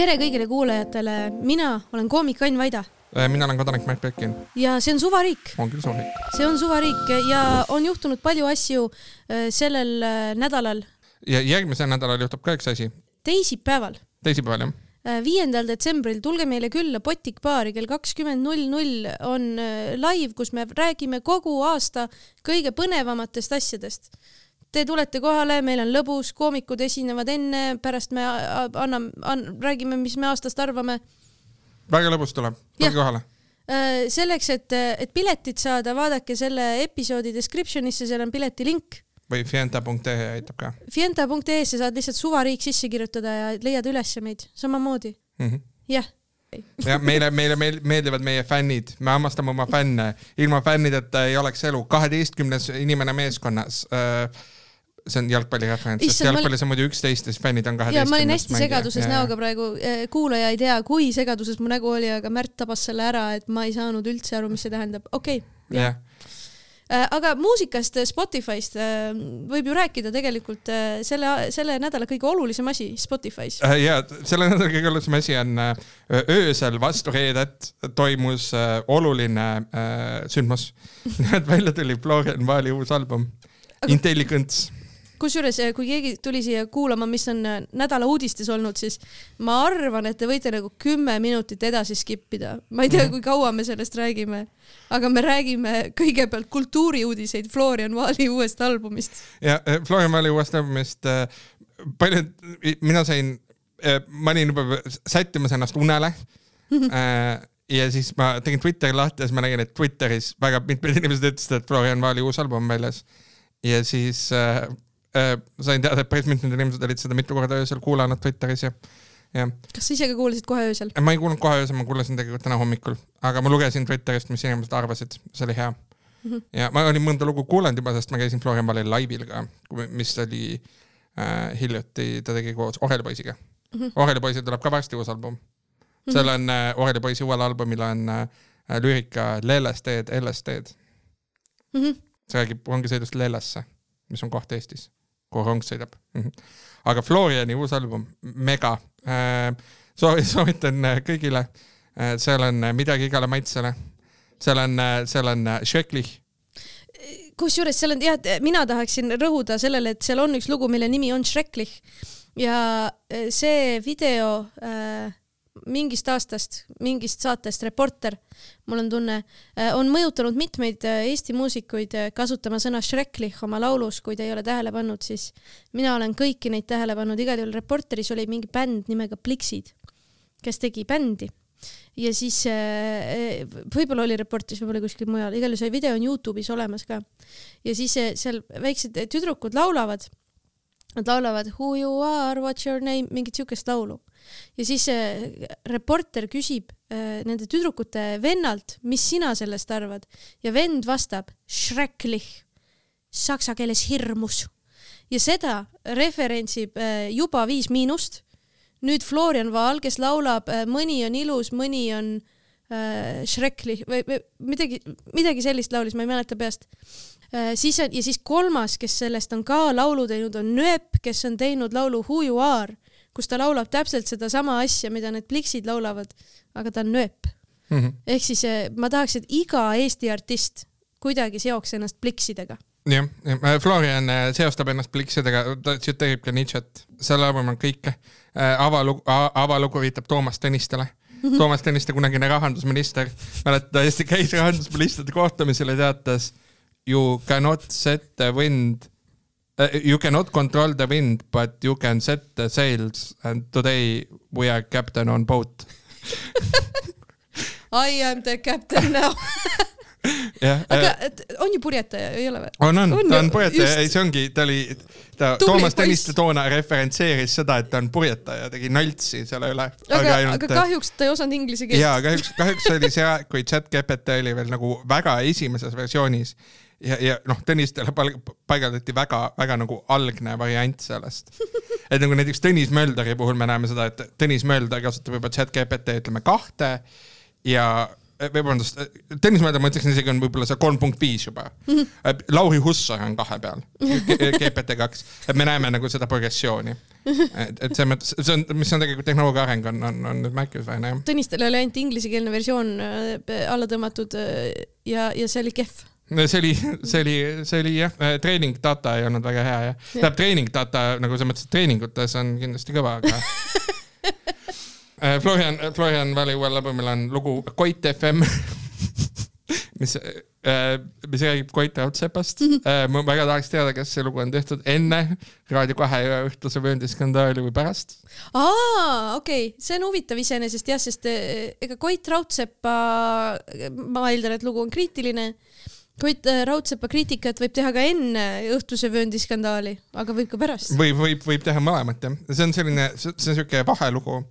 tere kõigile kuulajatele, mina olen koomik Ain Vaida Äh, mina olen kodanik Märt Pekin. ja see on suvariik. on küll suvariik. see on suvariik ja on juhtunud palju asju äh, sellel äh, nädalal. ja järgmisel nädalal juhtub ka üks asi. teisipäeval. teisipäeval jah viiendal detsembril tulge meile külla Botik baari kell kakskümmend null null on live, kus me räägime kogu aasta kõige põnevamatest asjadest. Te tulete kohale, meil on lõbus, koomikud esinevad enne, pärast me anname an,, räägime, mis me aastast arvame. Väga lõbus tuleb, tulge kohale. Äh, selleks, et, et piletit saada, vaadake selle episoodi description'isse, seal on piletilink. või fienta.ee aitab ka. Fienta.ee-sse saad lihtsalt suvariik sisse kirjutada ja leiad üles meid. Samamoodi. Mm -hmm.. jah. ja meile, meile meeldivad meie fännid, me armastame oma fänne, ilma fännideta ei oleks elu, kaheteistkümnes inimene meeskonnas. Äh, see on jalgpalli referents, sest jalgpallis on muidu üksteist ja siis fännid on kaheteistkümnes. ja ma olin hästi segaduses ja, näoga praegu, eh, kuulaja ei tea, kui segaduses mu nägu oli, aga Märt tabas selle ära, et ma ei saanud üldse aru, mis see tähendab, okei okay,. jah eh, aga muusikast, eh, Spotify'st võib ju rääkida tegelikult selle, selle nädala kõige olulisem asi Spotify's. ja selle nädala kõige olulisem asi on öösel vastu reedet toimus oluline sündmus. nimelt välja tuli Florian Vaali uus album aga... Intelligence kusjuures, eh, kui keegi tuli siia kuulama, mis on eh, nädala uudistes olnud, siis ma arvan, et te võite nagu kümme minutit edasi skip ida. ma ei tea, mhm. kui kaua me sellest räägime, aga me räägime kõigepealt kultuuriuudiseid Florian Vaali uuest albumist. ja eh, Florian Vaali uuest albumist paljud, mina sain, ma olin juba sättimas ennast unele mhm. ja siis ma tegin Twitteri lahti ja siis ma nägin, et Twitteris väga mitmed inimesed ütlesid, et Florian Vaali uus album on väljas. ja siis äh, äh, sain teada, et päris mitmed inimesed olid seda mitu korda öösel kuulanud Twitteris ja, ja. kas sa ise ka kuulasid kohe öösel? ma ei kuulnud kohe öösel, ma kuulasin tegelikult täna hommikul, aga ma lugesin Twitterist, mis inimesed arvasid, see oli hea mm. -hmm. ja ma olin mõnda lugu kuulanud juba, sest ma käisin Florian Valli laivil ka, mis oli äh, hiljuti, ta tegi koos Oreli poisiga mm. -hmm. Oreli poisil tuleb ka varsti uus album mm. -hmm. seal on äh, Oreli poisi uuel albumil on äh, lüürika LSD-d, LSD-d mm. -hmm. see räägib rongisõidust Lellesse, mis on koht Eestis kuhu rong sõidab. -hmm. aga Floriani uus album, mega äh,. soovi-, soovitan äh, kõigile äh,. seal on äh, midagi igale maitsele. seal on, seal on Schrecklich kusjuures seal on jah, mina tahaksin rõhuda sellele, et seal on üks lugu, mille nimi on Schrecklich ja see video äh, mingist aastast, mingist saatest Reporter, mul on tunne, äh, on mõjutanud mitmeid äh, Eesti muusikuid äh, kasutama sõna Schrecklich oma laulus, kui te ei ole tähele pannud, siis mina olen kõiki neid tähele pannud, igal juhul Reporteris oli mingi bänd nimega Pliksid, kes tegi bändi. Ja siis võib-olla oli Reporteris, võib-olla kuskil mujal, igal juhul see video on Youtube'is olemas ka. ja siis seal väiksed tüdrukud laulavad, nad laulavad Who you are, what's your name, mingit siukest laulu ja siis reporter küsib äh, nende tüdrukute vennalt, mis sina sellest arvad? Ja vend vastab schrecklich, saksa keeles hirmus. Ja seda referentsib äh, juba Viis Miinust. nüüd Florian Vaal, kes laulab äh, Mõni on ilus, mõni on äh, schrecklich. Või, või midagi, midagi sellist laulis, ma ei mäleta peast. Siis on ja siis kolmas, kes sellest on ka laulu teinud, on Nööp, kes on teinud laulu Who you are kus ta laulab täpselt sedasama asja, mida need pliksid laulavad, aga ta on nööp mm. -hmm. ehk siis eh, ma tahaks, et iga Eesti artist kuidagi seoks ennast pliksidega jah, Florian eh, seostab ennast pliksidega, ta tsiteerib ka Nietzsche't, seal albumil on kõike. Eh, avalugu, avalugu viitab Toomas Tõnistele. -hmm. Toomas Tõniste, kunagine rahandusminister, mäletad, ta hästi käis rahandusministrite kohtumisel ja teatas you cannot set the wind you cannot control the wind, but you can set the sails and today we are captain on boat I am the captain now jah. aga äh, on ju purjetaja, ei ole või? on, on, on, ta on purjetaja, ei see ongi, ta oli, ta, Toomas Tõniste toona referentseeris seda, et ta on purjetaja, tegi naltsi selle üle. aga, aga, ainult, aga kahjuks ta ei osanud inglise keelt. jaa, kahjuks, kahjuks oli see aeg, kui chat GPT oli veel nagu väga esimeses versioonis ja, ja noh, Tõnistele paigaldati väga-väga nagu algne variant sellest. et nagu näiteks Tõnis Mölderi puhul me näeme seda, et Tõnis Mölder kasutab juba chat GPT ütleme kahte ja eh, vabandust, Tõnis Mölder, ma ütleksin isegi on võib-olla see kolm punkt viis juba mm. -hmm. Lauri Hussar on kahe peal GPT kaks, et me näeme nagu seda progressiooni et, et selles mõttes, see on, mis on tegelikult tehnoloogia areng on, on, on nüüd märkimisväärne jah. Tõnistele oli ainult inglisekeelne versioon alla tõmmatud ja, ja see oli kehv. See oli, see oli, see oli jah, treening data ei olnud väga hea jah. tähendab treening data nagu selles mõttes, et treeningutes on kindlasti kõva, aga Äh, Florian, Florian Vali uuel albumil on lugu Koit FM, mis, mis räägib Koit Raudsepast. ma väga tahaks teada, kas see lugu on tehtud enne Raadio kahe ja õhtuse vööndi skandaali või pärast. aa, okei okay., see on huvitav iseenesest jah, sest eh, ega Koit Raudsepa, ma eeldan, et lugu on kriitiline. Koit eh, Raudsepa kriitikat võib teha ka enne õhtuse vööndi skandaali, aga võib ka pärast. võib, võib, võib teha mõlemat jah, see on selline, see on siuke vahelugu,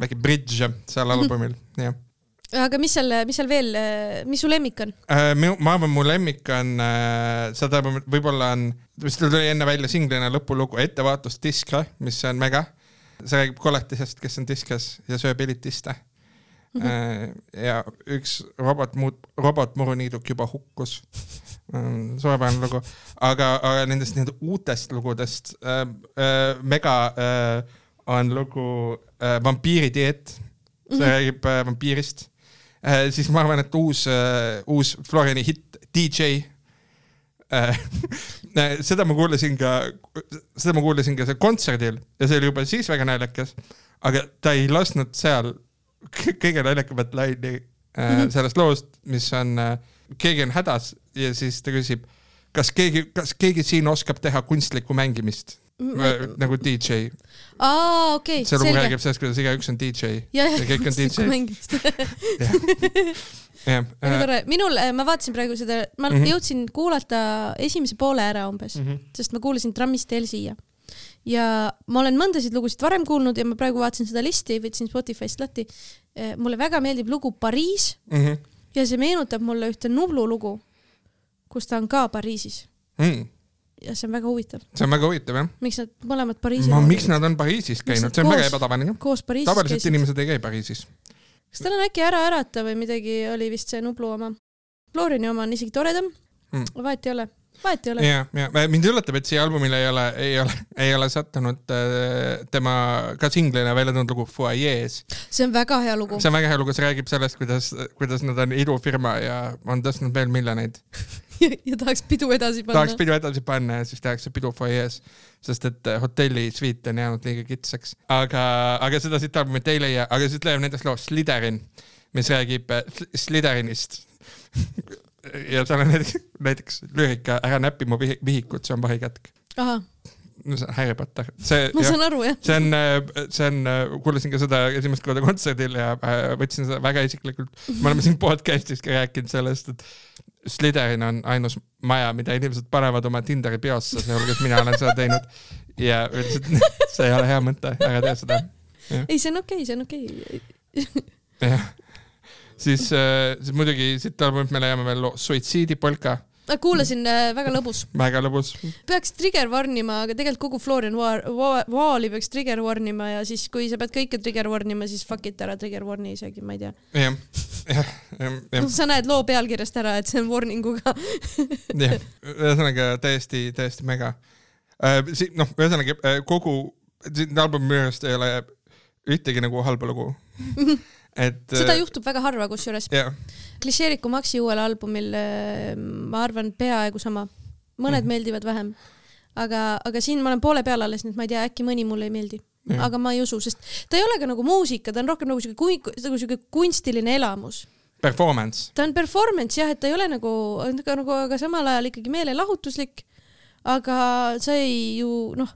väike bridge seal albumil, jah. aga mis seal, mis seal veel, mis su lemmik on? Äh, minu, ma arvan, mu lemmik on äh, seda võib-olla on, vist tuli enne välja singlina lõpulugu Ettevaatus diskre, mis on mega. see räägib koletisest, kes on diskes ja sööb elitiste mm. -hmm. Ja üks robot muut-, robotmuruniiduk juba hukkus. suurepärane lugu, aga, aga nendest nii-öelda uutest lugudest äh, äh, mega äh, on lugu äh, Vampiiri dieet, see mm -hmm. räägib äh, vampiirist äh,. siis ma arvan, et uus äh,, uus Floriani hitt DJ äh. seda ma kuulasin ka, seda ma kuulasin ka seal kontserdil ja see oli juba siis väga naljakas, aga ta ei lasknud seal kõige naljakamat laine äh, sellest loost, mis on äh,, keegi on hädas ja siis ta küsib, kas keegi, kas keegi siin oskab teha kunstlikku mängimist äh, nagu DJ. aa, okei, see lugu räägib sellest, kuidas igaüks on DJ ja, ja kõik on DJ. jah, tore, minul, ma vaatasin praegu seda, ma mm Mhm. -hmm. jõudsin kuulata esimese poole ära umbes mm, -hmm. sest ma kuulasin trammist teel siia. Ja ma olen mõndasid lugusid varem kuulnud ja ma praegu vaatasin seda listi, võtsin Spotify'st lahti. mulle väga meeldib lugu Pariis Mhm. ja see meenutab mulle ühte Nublu lugu, kus ta on ka Pariisis mm. ja see on väga huvitav, see on väga huvitav jah. miks nad mõlemad Pariisis ma, miks nad on Pariisis käinud, see on väga koos- ebatavaline. koos Pariisis tavaliselt käisid. inimesed ei käi Pariisis. kas tal on äkki Ära ärata või midagi oli vist see Nublu oma? Floriani oma on isegi toredam Mm. mm., vahet ei ole, vahet ei ole. ja, ja mind üllatab, et siia albumile ei ole, ei ole, ei ole sattunud äh, tema ka singlina välja tulnud lugu Foyees. see on väga hea lugu. see on väga hea lugu, see räägib sellest, kuidas, kuidas nad on idufirma ja on tõstnud veel miljoneid. ja tahaks pidu edasi panna tahaks. pidu edasi panna ja siis tehakse pidu Foyees, sest et äh, hotelli sviit on jäänud liiga kitsaks. aga, aga seda siit albumit ei leia, aga siit leiab näiteks loo Slytherin, mis räägib äh, Sl- Slytherinist. ja seal on näiteks, näiteks lüürika Ära näpi mu vihi- vihikut, see on pahikätk. ahah, no see on Harry Potter, see, ma saan aru jah. see on, see on, kuulasin ka seda esimest korda kontserdil ja äh, võtsin seda väga isiklikult. me oleme siin podcast'is ka rääkinud sellest, et Slytherin on ainus maja, mida inimesed panevad oma Tinderi biosse, sealhulgas mina olen seda teinud. ja et see ei ole hea mõte, ära tee seda. ei, see on okei okay,, see on okei okay.. jah, siis, siis muidugi siit albumit me leiame veel Suitsiidipolka, kuulasin äh,, väga lõbus. väga lõbus. peaks trigger warn ima, aga tegelikult kogu Florian Waali peaks trigger warn ima ja siis, kui sa pead kõike trigger warn ima, siis fuck it, ära trigger warn'i isegi, ma ei tea. jah, jah, jah, sa näed loo pealkirjast ära, et see on warning uga. jah, ühesõnaga täiesti, täiesti mega. noh, ühesõnaga äh, kogu, siin albumi minu arust ei ole ühtegi nagu halba lugu. et. seda juhtub väga harva, kusjuures. jah, klišeeriku Maxi uuel albumil äh, ma arvan peaaegu sama, mõned mm. meeldivad vähem. aga, aga siin ma olen poole peal alles, nii et ma ei tea, äkki mõni mulle ei meeldi. Jah. aga ma ei usu, sest ta ei ole ka nagu muusika, ta on rohkem nagu siuke nagu siuke kunstiline elamus. performance. ta on performance jah, et ta ei ole nagu, nagu, nagu, aga samal ajal ikkagi meelelahutuslik. aga sa ei ju noh,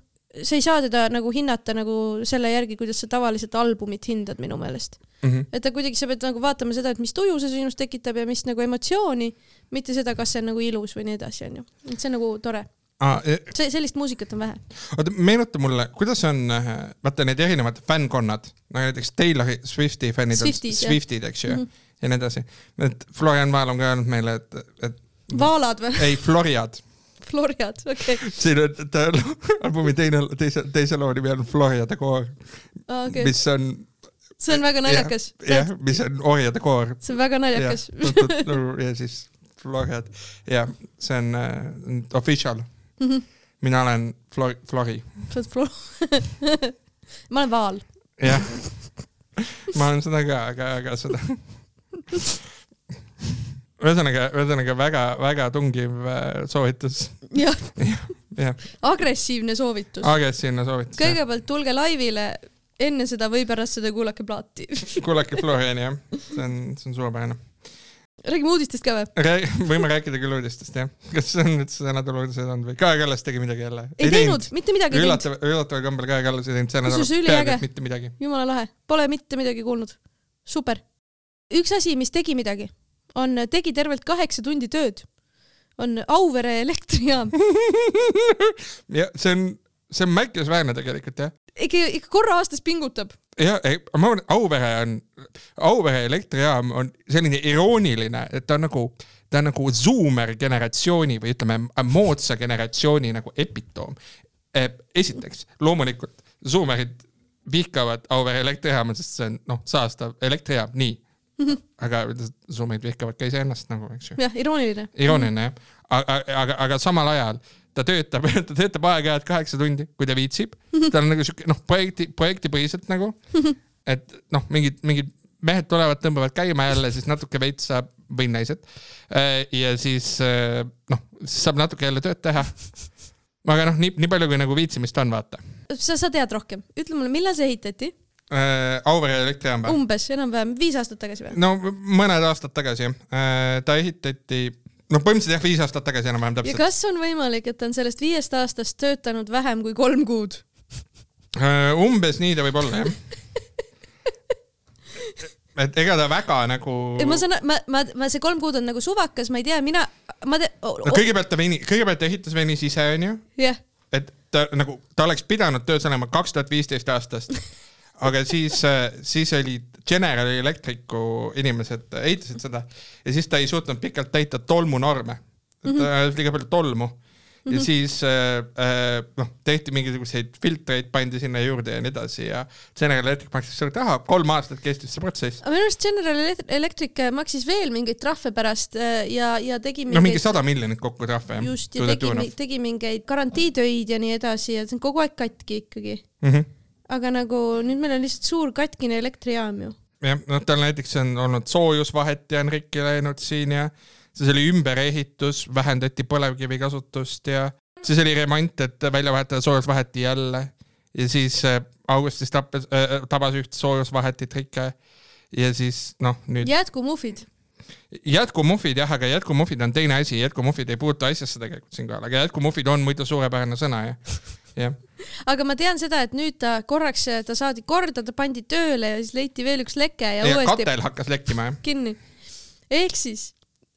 sa ei saa teda nagu hinnata nagu selle järgi, kuidas sa tavaliselt albumit hindad minu meelest. Mhm. et ta kuidagi, sa pead nagu vaatama seda, et mis tuju see sinust tekitab ja mis nagu emotsiooni, mitte seda, kas see on nagu ilus või nii edasi, onju. et see on nagu tore. see, sellist muusikat on vähe. oota, meenuta mulle, kuidas on, vaata need erinevad fännkonnad, no näiteks Taylor Swifti fännid on Swifties, jah. Swiftid, eks ju mm. -hmm. ja nii edasi. et Florian Vaal on ka öelnud meile, et, et vaalad või? ei, Floriad. Floriad, okei okay.. siin on ta albumi teine, teise, teise loo nimi on Floriade koor Ah, Okay. mis on see on väga naljakas. jah, mis on orjade koor. see on väga naljakas. ja siis Floriad ja see on uh, official Mhm. mina olen Flori, Flori, sa oled Flo-. ma olen Vaal. jah. ma olen seda ka, aga, aga seda. ühesõnaga, ühesõnaga väga-väga tungiv äh, soovitus, jah, jah, agressiivne soovitus. agressiivne soovitus. kõigepealt tulge laivile, enne seda või pärast seda kuulake plaati. kuulake Floriani jah, see on, see on suurepärane. räägime uudistest ka või? Võime rääkida küll uudistest jah, kas on nüüd see nädal uudised olnud või Kaja Kallas tegi midagi jälle? ei teinud, mitte midagi ei teinud. üllatav, üllataval kombel Kaja Kallas ei teinud see nädal peaaegu et mitte midagi. jumala lahe, pole mitte midagi kuulnud. super. üks asi, mis tegi midagi, on, tegi tervelt kaheksa tundi tööd. on Auvere elektrijaam. ja see on, see on märkimisväärne tegelikult jah. ikka, ikka korra aastas pingutab. ja, ei, ma arvan, Auvere on, Auvere elektrijaam on selline irooniline, et ta on nagu, ta on nagu Zoomer generatsiooni või ütleme, moodsa generatsiooni nagu epitoom. esiteks, loomulikult Zoomerid vihkavad Auvere elektrijaama, sest see on noh, saastav elektrijaam, nii. aga Zoomerid vihkavad ka iseennast nagu, eks ju. jah, irooniline. irooniline jah, aga, aga, aga samal ajal ta töötab, ta töötab aeg-ajalt kaheksa tundi, kui ta viitsib. tal on nagu siuke noh, projekti, projektipõhiselt nagu, et noh, mingid, mingid mehed tulevad, tõmbavad käima jälle, siis natuke veits saab või naised. ja siis eh, noh, saab natuke jälle tööd teha. aga noh, nii, nii palju kui nagu viitsimist on, vaata. sa, sa tead rohkem, ütle mulle, millal see ehitati? Auvere elektrijaam või? umbes enam-vähem viis aastat tagasi või? no mõned aastad tagasi jah, ta ehitati, noh, põhimõtteliselt jah, viis aastat tagasi enam-vähem ja täpselt. kas on võimalik, et ta on sellest viiest aastast töötanud vähem kui kolm kuud? Äh, umbes nii ta võib olla jah. et ega ta väga nagu. ma saan, ma, ma, ma, see kolm kuud on nagu suvakas, ma ei tea, mina, ma no oh,, kõigepealt ta veni, kõigepealt ta ehitas venis ise onju, et ta nagu, ta oleks pidanud töös olema kaks tuhat viisteist aastast. aga siis, siis olid General Electricu inimesed ehitasid seda ja siis ta ei suutnud pikalt täita tolmunorme. ta Mhm. ajas liiga palju tolmu ja siis äh, äh, noh, tehti mingisuguseid filtreid, pandi sinna juurde ja nii edasi ja General Electric maksis suurt raha, kolm aastat kestis see protsess. aga minu arust General Elect- Electric maksis veel mingeid trahve pärast äh, ja, ja tegi no mingi sada miljonit kokku trahve just, ja tegi, tegi mingeid garantiitöid ja nii edasi ja see on kogu aeg katki ikkagi. mm. -hmm. Aga nagu nüüd meil on lihtsalt suur katkine elektrijaam ju. jah, noh, tal näiteks on olnud soojusvaheti on rikki läinud siin ja siis oli ümberehitus, vähendati põlevkivi kasutust ja siis oli remont, et välja vahetada soojusvaheti jälle ja siis äh, augustis tappes äh,, tabas üht soojusvahetit rikke ja siis noh, nüüd jätkumuhvid. jätkumuhvid jah, aga jätkumuhvid on teine asi, jätkumuhvid ei puutu asjasse tegelikult siinkohal, aga jätkumuhvid on muidu suurepärane sõna jah, jah. aga ma tean seda, et nüüd ta korraks, ta saadi korda, ta pandi tööle ja siis leiti veel üks leke ja, ja uuesti katel hakkas lekkima jah. kinni. ehk siis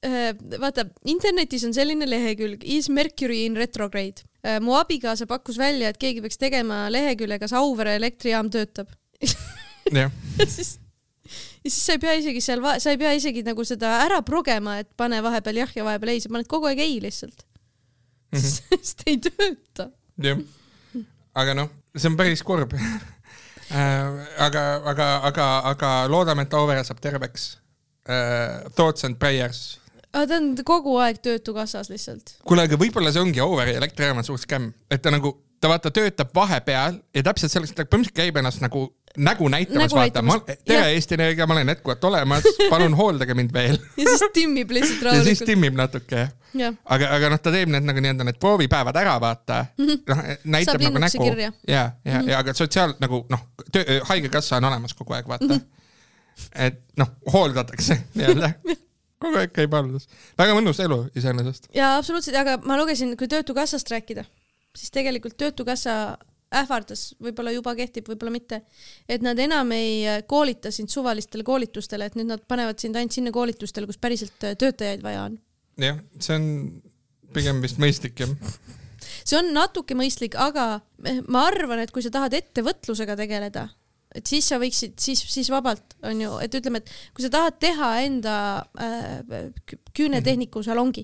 äh, vaata, internetis on selline lehekülg Is Mercury in retrograde. mu abikaasa pakkus välja, et keegi peaks tegema lehekülje, kas Auvere elektrijaam töötab. jah, ja siis, ja siis sa ei pea isegi seal, sa ei pea isegi nagu seda ära progema, et pane vahepeal jah ja vahepeal ei, sa paned kogu aeg ei lihtsalt mm. -hmm. sest ei tööta. jah, aga noh, see on päris kurb. aga, aga, aga, aga loodame, et Auvere saab terveks. Thoughts and prayers. aga ta on kogu aeg Töötukassas lihtsalt. kuule, aga võib-olla see ongi Auvere elektrijaama suur skämm, et ta nagu, ta vaata töötab vahepeal ja täpselt selleks, ta põhimõtteliselt käib ennast nagu nägu näitamas, Nägu vaata, ma, tere Jah. Eesti Energia, ma olen jätkuvalt olemas, palun hooldage mind veel. ja siis timmib lihtsalt ja siis rahulikult. timmib natuke jah, aga, aga noh, ta teeb need nagu nii-öelda need proovipäevad ära, vaata mm. -hmm. noh, näitab Saab nagu nägu ja, ja, ja aga sotsiaal nagu noh, haigekassa on olemas kogu aeg, vaata mm. -hmm. et noh, hooldatakse nii-öelda, kogu aeg käib haldus. väga mõnus elu iseenesest. ja absoluutselt, aga ma lugesin, kui Töötukassast rääkida, siis tegelikult Töötukassa ähvardas, võib-olla juba kehtib, võib-olla mitte, et nad enam ei koolita sind suvalistele koolitustele, et nüüd nad panevad sind ainult sinna koolitustele, kus päriselt töötajaid vaja on. jah, see on pigem vist mõistlik jah. see on natuke mõistlik, aga ma arvan, et kui sa tahad ettevõtlusega tegeleda, et siis sa võiksid, siis, siis vabalt on ju, et ütleme, et kui sa tahad teha enda äh, kü- küünetehniku salongi,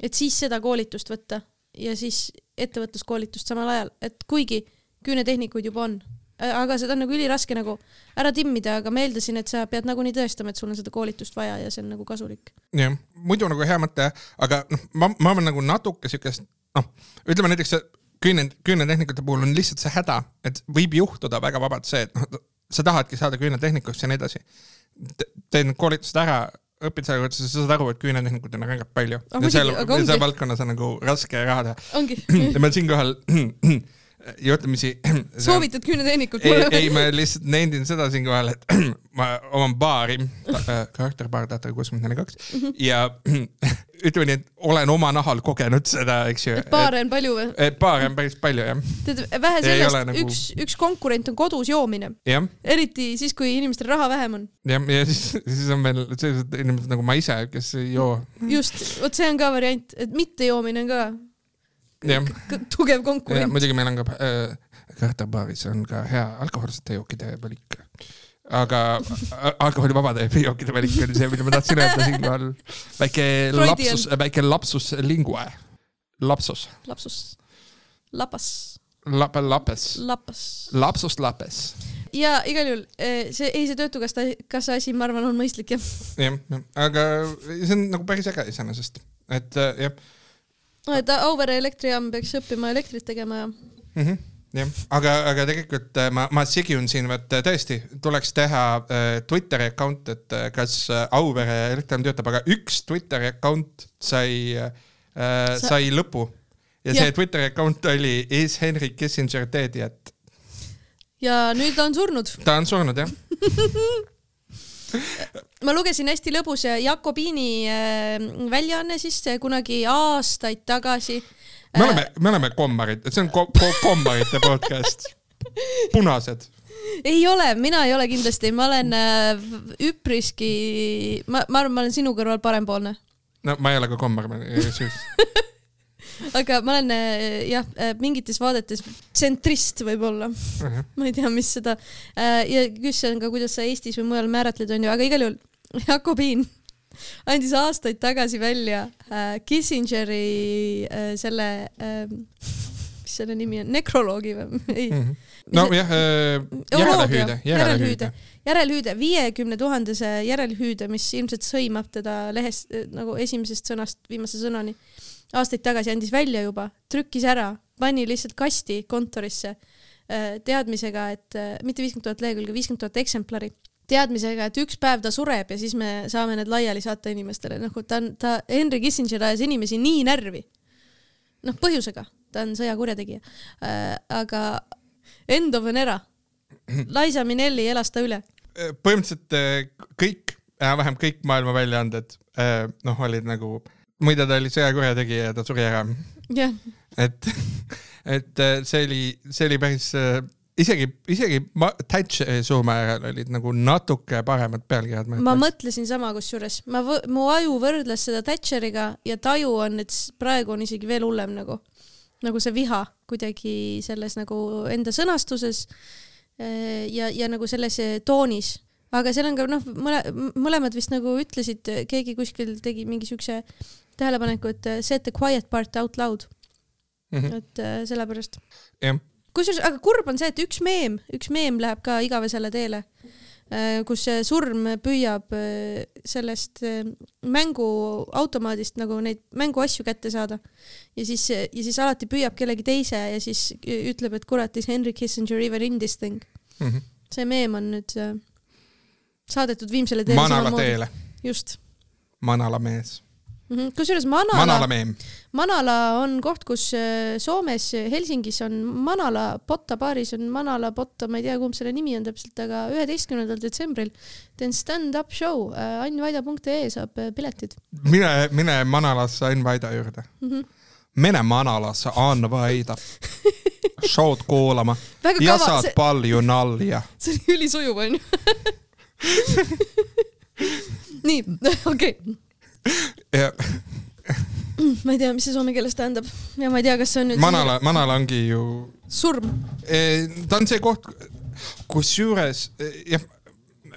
et siis seda koolitust võtta ja siis ettevõtluskoolitust samal ajal, et kuigi küünetehnikuid juba on, aga seda on nagu üliraske nagu ära timmida, aga ma eeldasin, et sa pead nagunii tõestama, et sul on seda koolitust vaja ja see on nagu kasulik. jah, muidu nagu hea mõte, aga noh, ma, ma arvan nagu natuke siukest noh, ütleme näiteks küüne, küünetehnikute puhul on lihtsalt see häda, et võib juhtuda väga vabalt see, et noh, sa tahadki saada küünetehnikuks ja nii edasi. teed need koolitused ära, õpid selle kohta, sa saad aru, et küünetehnikud on rängalt palju. Ah, ja seal seal valdkonnas on nagu raske raha teha. ongi, ja ma siinkohal juhtumisi. soovitad küünetehnikut ei, mulle ei, ma lihtsalt nendin seda siinkohal, et ma oman baari, karakterbaar Tatra kuuskümmend neli kaks ja ütleme nii, et olen oma nahal kogenud seda, eks ju. baare on palju või? et baare on päris palju jah, tead, vähe sellest nagu- üks, üks konkurent on kodus joomine, eriti siis, kui inimestel raha vähem on. jah, ja siis, siis on veel sellised inimesed nagu ma ise, kes ei joo. just, vot see on ka variant, et mittejoomine on ka tugev konkurent. muidugi meil on ka äh, karakterbaaris on ka hea alkohoolsete jookide valik. aga alkoholivabade jookide valik oli see, mida ma tahtsin öelda siinkohal. väike lapsus, väike lapsus lingue, lapsus, lapsus, lapas, lap-, lapes, lapas. lapsus lapes. ja igal juhul eh, see, ei see töötukassa, kassa asi, ma arvan, on mõistlik jah. jah, jah, aga see on nagu päris äge iseenesest, et äh, jah et Auvere elektrijaam peaks õppima elektrit tegema ja mm. -hmm jah, aga, aga tegelikult äh, ma, ma sigiun siin, et äh, tõesti tuleks teha äh, Twitteri account, et kas Auvere elektrijaam töötab, aga üks Twitteri account sai äh,, Sa- sai lõpu. ja see Twitteri account oli Is Henry Kissinger dead yet? ja nüüd ta on surnud. ta on surnud jah, ma lugesin hästi lõbus Jakobiini äh, väljaanne siis äh, kunagi aastaid tagasi. me oleme, me oleme kommarid, see on ko ko kommarite podcast. punased. ei ole, mina ei ole kindlasti, ma olen äh, üpriski, ma, ma arvan, ma olen sinu kõrval parempoolne, no ma ei ole ka kommar, ma ei tea. Aga ma olen äh, jah, mingites vaadetes tsentrist võib-olla, ma ei tea, mis seda äh, ja küsimus on ka, kuidas sa Eestis või mujal määratled, onju, aga igal juhul Jakobiin andis aastaid tagasi välja äh, Kissingeri äh, selle äh,, mis selle nimi on, nekroloogi või? ei Mhm. nojah, järelehüüde, järelehüüde. järelhüüde, viiekümne tuhandese järelhüüde, mis ilmselt sõimab teda lehest eh, nagu esimesest sõnast viimase sõnani. Aastaid tagasi andis välja juba, trükkis ära, pani lihtsalt kasti kontorisse eh, teadmisega, et eh, mitte viiskümmend tuhat lehekülge, viiskümmend tuhat eksemplari teadmisega, et üks päev ta sureb ja siis me saame need laiali saata inimestele, nagu ta on, ta, Henry Kissinger ajas inimesi nii närvi. noh, põhjusega, ta on sõjakurjategija äh,. aga end of an era, Liza Minnelli elas ta üle. põhimõtteliselt äh, kõik, enam-vähem kõik maailma väljaanded äh, noh, olid nagu, muide ta oli sõjakurjategija ja ta suri ära, jah, et, et äh, see oli, see oli päris äh, isegi, isegi ma- Thatcheri surma järel olid nagu natuke paremad pealkirjad. ma mõtlesin sama kusjuures, ma, mu aju võrdles seda Thatcheriga ja taju on, et praegu on isegi veel hullem nagu, nagu see viha kuidagi selles nagu enda sõnastuses eh, ja, ja nagu selles toonis. aga seal on ka noh, mõle, mõlemad vist nagu ütlesid, keegi kuskil tegi mingi siukse tähelepaneku, et eh, set the quiet part out loud, et eh, sellepärast. Jah, kusjuures, aga kurb on see, et üks meem, üks meem läheb ka igavesele teele, kus see surm püüab äh, sellest äh, mänguautomaadist nagu neid mänguasju kätte saada ja siis, ja siis alati püüab kellegi teise ja siis ütleb, et kurat, is Henry Kissinger even in this thing. Mhm. see meem on nüüd äh, saadetud viimsele teele. Manala. teele, just. Manala mees, kusjuures Manala Manala. Manala on koht, kus äh, Soomes Helsingis on Manala Botta baaris on Manala Botta, ma ei tea, kumb selle nimi on täpselt, aga üheteistkümnendal detsembril teen stand-up show äh, annvaida.ee saab äh, piletid mine, mine Manalasse Ain Vaida juurde. mm. -hmm. mine Manalasse Ain Vaida show'd kuulama ja saad see, palju nalja. see oli ülisujuv onju. nii, okei okay., ma ei tea, mis see soome keeles tähendab ja ma ei tea, kas see on nüüd Manala, Manala ongi ju, surm. ta on see koht, kusjuures jah,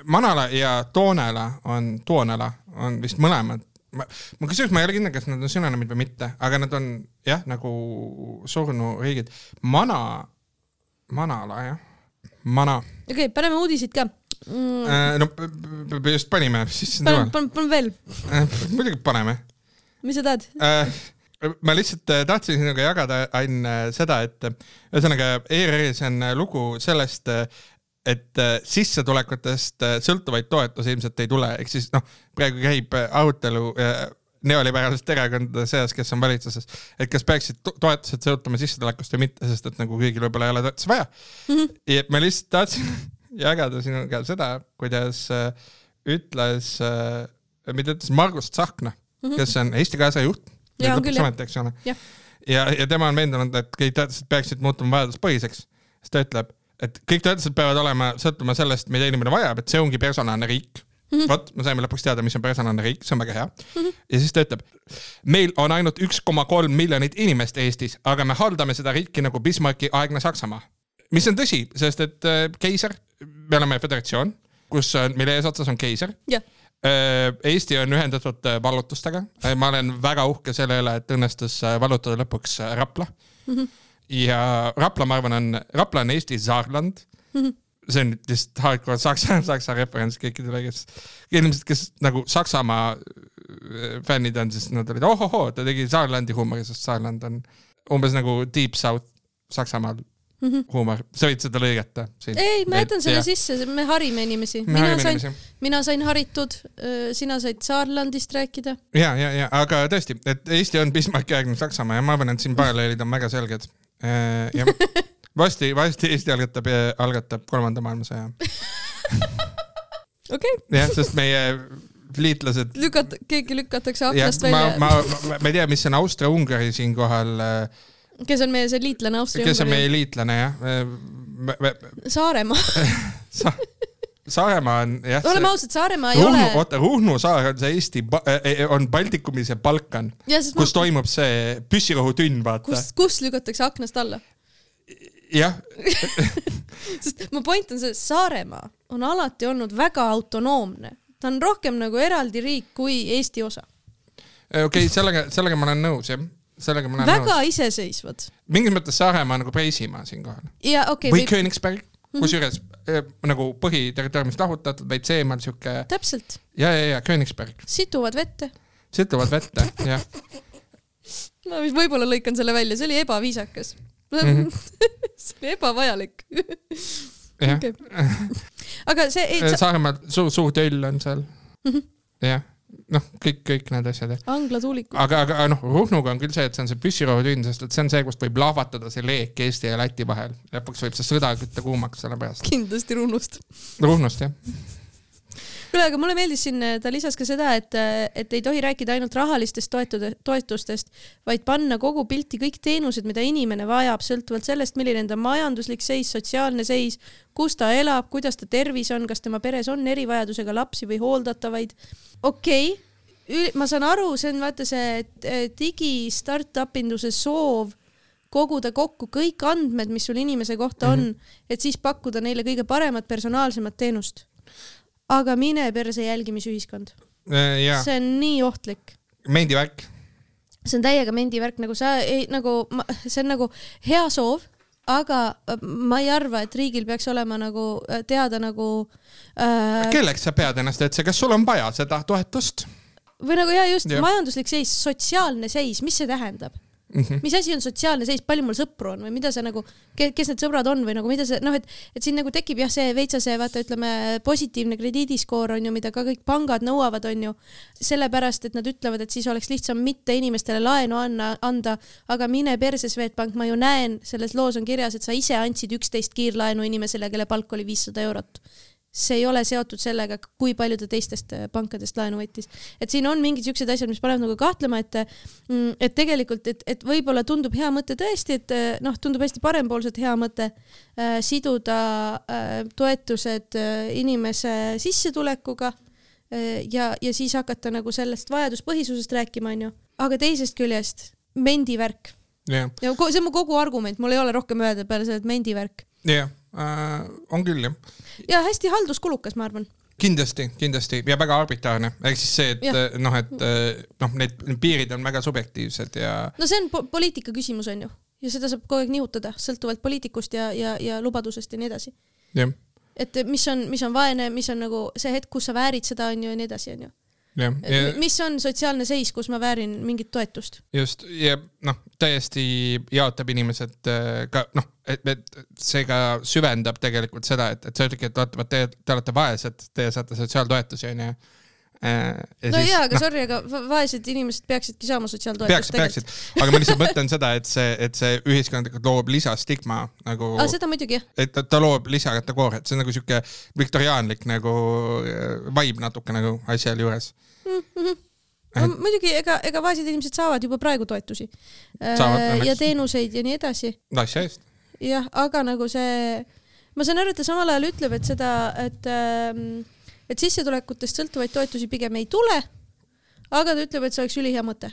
Manala ja Toonela on, Toonela on vist mõlemad. ma, ma kusjuures ma ei ole kindel, kas nad on sünonüümid või mitte, aga nad on jah, nagu surnuriigid. Mana, Manala jah, Mana okei okay,, paneme uudiseid ka mm,. äh,. no just panime, siis paneme, paneme, veel, äh, muidugi paneme mis sa tahad? äh,. ma lihtsalt tahtsin sinuga jagada, Ain, äh, seda, et ühesõnaga ERR-is on lugu sellest, et sissetulekutest sõltuvaid toetusi ilmselt ei tule, ehk siis noh, praegu käib arutelu neoliberaalsete erakondade seas, kes on valitsuses, et kas peaksid toetused sõltuma sissetulekust või mitte, sest et nagu kõigil võib-olla ei ole toetusi vaja mm. -hmm. ja ma lihtsalt tahtsin jagada sinuga seda, kuidas ütles, mida ütles Margus Tsahkna mm, -hmm. kes on Eesti kaasa juht ole. ja, ja, ja tema on veendunud, et kõik toetused peaksid muutuma vajaduspõhiseks, siis ta ütleb, et kõik toetused peavad olema, sõltuma sellest, mida inimene vajab, et see ongi personaalne riik Mm -hmm. vot, me saime lõpuks teada, mis on personaalne riik, see on väga hea mm. -hmm. ja siis ta ütleb, meil on ainult üks koma kolm miljonit inimest Eestis, aga me haldame seda riiki nagu Bismarcki aegne Saksamaa. mis on tõsi, sest et äh, keiser, me oleme föderatsioon, kus on, mille eesotsas on keiser yeah Äh, Eesti on ühendatud äh, vallutustega, äh, ma olen väga uhke selle üle, et õnnestus vallutada lõpuks Rapla mm. -hmm. ja Rapla, ma arvan, on, Rapla on Eesti Saarland mm. -hmm. see on lihtsalt hardcore saksa, saksa referents kõikidele, kes, inimesed, kes nagu Saksamaa fännid on, siis nad olid ohohoo, ta tegi Saarlandi huumori, sest Saarland on umbes nagu Deep South Saksamaal mm -hmm. huumor, sa võid seda lõigata ei, ma jätan selle sisse, me harime inimesi. mina sain, mina sain haritud, sina said Saarlandist rääkida. ja, ja, ja aga tõesti, et Eesti on Bismarcki aegne Saksamaa ja ma arvan, et siin paralleelid on väga selged. ja varsti, varsti Eesti algatab, algatab kolmanda maailmasõja. okei. jah, sest meie liitlased. lükata, keegi lükatakse aknast välja. ma, ma, ma ei tea, mis on Austria-Ungari siinkohal äh, kes on meie see liitlane Austria? kes on meie liitlane jah me,? Saaremaa Sa Saaremaa on jah. oleme ausad, Saaremaa ei Ruhnu, ole. oota, Ruhnu saar on see Eesti, on Baltikumis ja Balkan, kus ma... toimub see püssirohutünn, vaata. kus, kus lükatakse aknast alla? jah sest mu point on see, Saaremaa on alati olnud väga autonoomne, ta on rohkem nagu eraldi riik kui Eesti osa. okei okay,, sellega, sellega ma olen nõus, jah sellega ma olen väga nõus. iseseisvad. mingis mõttes Saaremaa nagu Preisimaa siinkohal. Okay, või või... Königsberg mm -hmm., kusjuures äh, nagu põhiterritooriumist lahutatud, veits eemal sihuke. täpselt. ja, ja, ja Königsberg. situvad vette. situvad vette, jah. ma võib-olla lõikan selle välja, see oli ebaviisakas mm. -hmm. see oli ebavajalik jah okay.. aga see ei, sa... Saaremaal suur, suur töll on seal. -hmm. jah noh, kõik, kõik need asjad jah. anglatuulikud. aga, aga noh, Ruhnuga on küll see, et see on see püssirohutünn, sest et see on see, kust võib lahvatada see leek Eesti ja Läti vahel. lõpuks võib see sõda kütta kuumaks selle pärast. kindlasti Ruhnust. Ruhnust jah kuule, aga mulle meeldis siin, ta lisas ka seda, et, et ei tohi rääkida ainult rahalistest toetude, toetustest, vaid panna kogu pilti kõik teenused, mida inimene vajab, sõltuvalt sellest, milline enda majanduslik seis, sotsiaalne seis, kus ta elab, kuidas ta tervis on, kas tema peres on erivajadusega lapsi või hooldatavaid. okei okay,, ma saan aru, see on vaata see digi startup induse soov koguda kokku kõik andmed, mis sul inimese kohta on mm, -hmm. et siis pakkuda neile kõige paremat, personaalsemat teenust aga mine perse jälgimisühiskond äh,. see on nii ohtlik. mendivärk. see on täiega mendivärk, nagu sa ei, nagu see on nagu hea soov, aga äh, ma ei arva, et riigil peaks olema nagu äh, teada nagu äh,. kelleks sa pead ennast üldse, kas sul on vaja seda toetust? või nagu ja just ja. majanduslik seis, sotsiaalne seis, mis see tähendab? Mm -hmm. mis asi on sotsiaalne seis, palju mul sõpru on või mida see nagu, kes need sõbrad on või nagu mida see noh, et, et siin nagu tekib jah, see veitsa see vaata, ütleme positiivne krediidiskoor on ju, mida ka kõik pangad nõuavad, on ju. sellepärast, et nad ütlevad, et siis oleks lihtsam mitte inimestele laenu anna, anda, aga mine perse, Swedbank, ma ju näen, selles loos on kirjas, et sa ise andsid üksteist kiirlaenu inimesele, kelle palk oli viissada eurot see ei ole seotud sellega, kui palju ta teistest äh, pankadest laenu võttis. et siin on mingid siuksed asjad, mis panevad nagu kahtlema, et mm, et tegelikult, et, et võib-olla tundub hea mõte tõesti, et äh, noh, tundub hästi parempoolselt hea mõte äh, siduda äh, toetused äh, inimese sissetulekuga äh, ja, ja siis hakata nagu sellest vajaduspõhisusest rääkima, onju. aga teisest küljest mendivärk yeah.. ja see on mu kogu argument, mul ei ole rohkem öelda peale selle, et mendivärk. jah yeah. On küll jah. ja hästi halduskulukas, ma arvan kindlasti, kindlasti ja väga arbitraarne, ehk siis see, et äh, noh, et äh, noh, need piirid on väga subjektiivsed ja. no see on po poliitika küsimus on ju ja seda saab kogu aeg nihutada sõltuvalt poliitikust ja, ja, ja lubadusest ja nii edasi. et mis on, mis on vaene, mis on nagu see hetk, kus sa väärid seda on ju ja nii edasi, on ju. jah, ja mis on sotsiaalne seis, kus ma väärin mingit toetust. just ja noh, täiesti jaotab inimesed äh, ka noh, et, et see ka süvendab tegelikult seda, et, et sa ütledki, et vaata, vot te, te olete vaesed, te saate sotsiaaltoetusi onju. No jaa, aga sorry, aga va- vaesed inimesed peaksidki saama sotsiaaltoetust peaksid, peaksid, aga ma lihtsalt mõtlen seda, et see, et see ühiskondlikult loob lisastigma nagu, aa, seda muidugi jah. et ta, loob lisakategooriat, see on nagu sihuke viktoriaanlik nagu äh, vibe natuke nagu asja juures. no muidugi, ega, ega vaesed inimesed saavad juba praegu toetusi. Saavad, ja teenuseid ja nii edasi. asja eest. jah, aga nagu see, ma saan aru, et ta samal ajal ütleb, et seda, et, et sissetulekutest sõltuvaid toetusi pigem ei tule. aga ta ütleb, et see oleks ülihea mõte.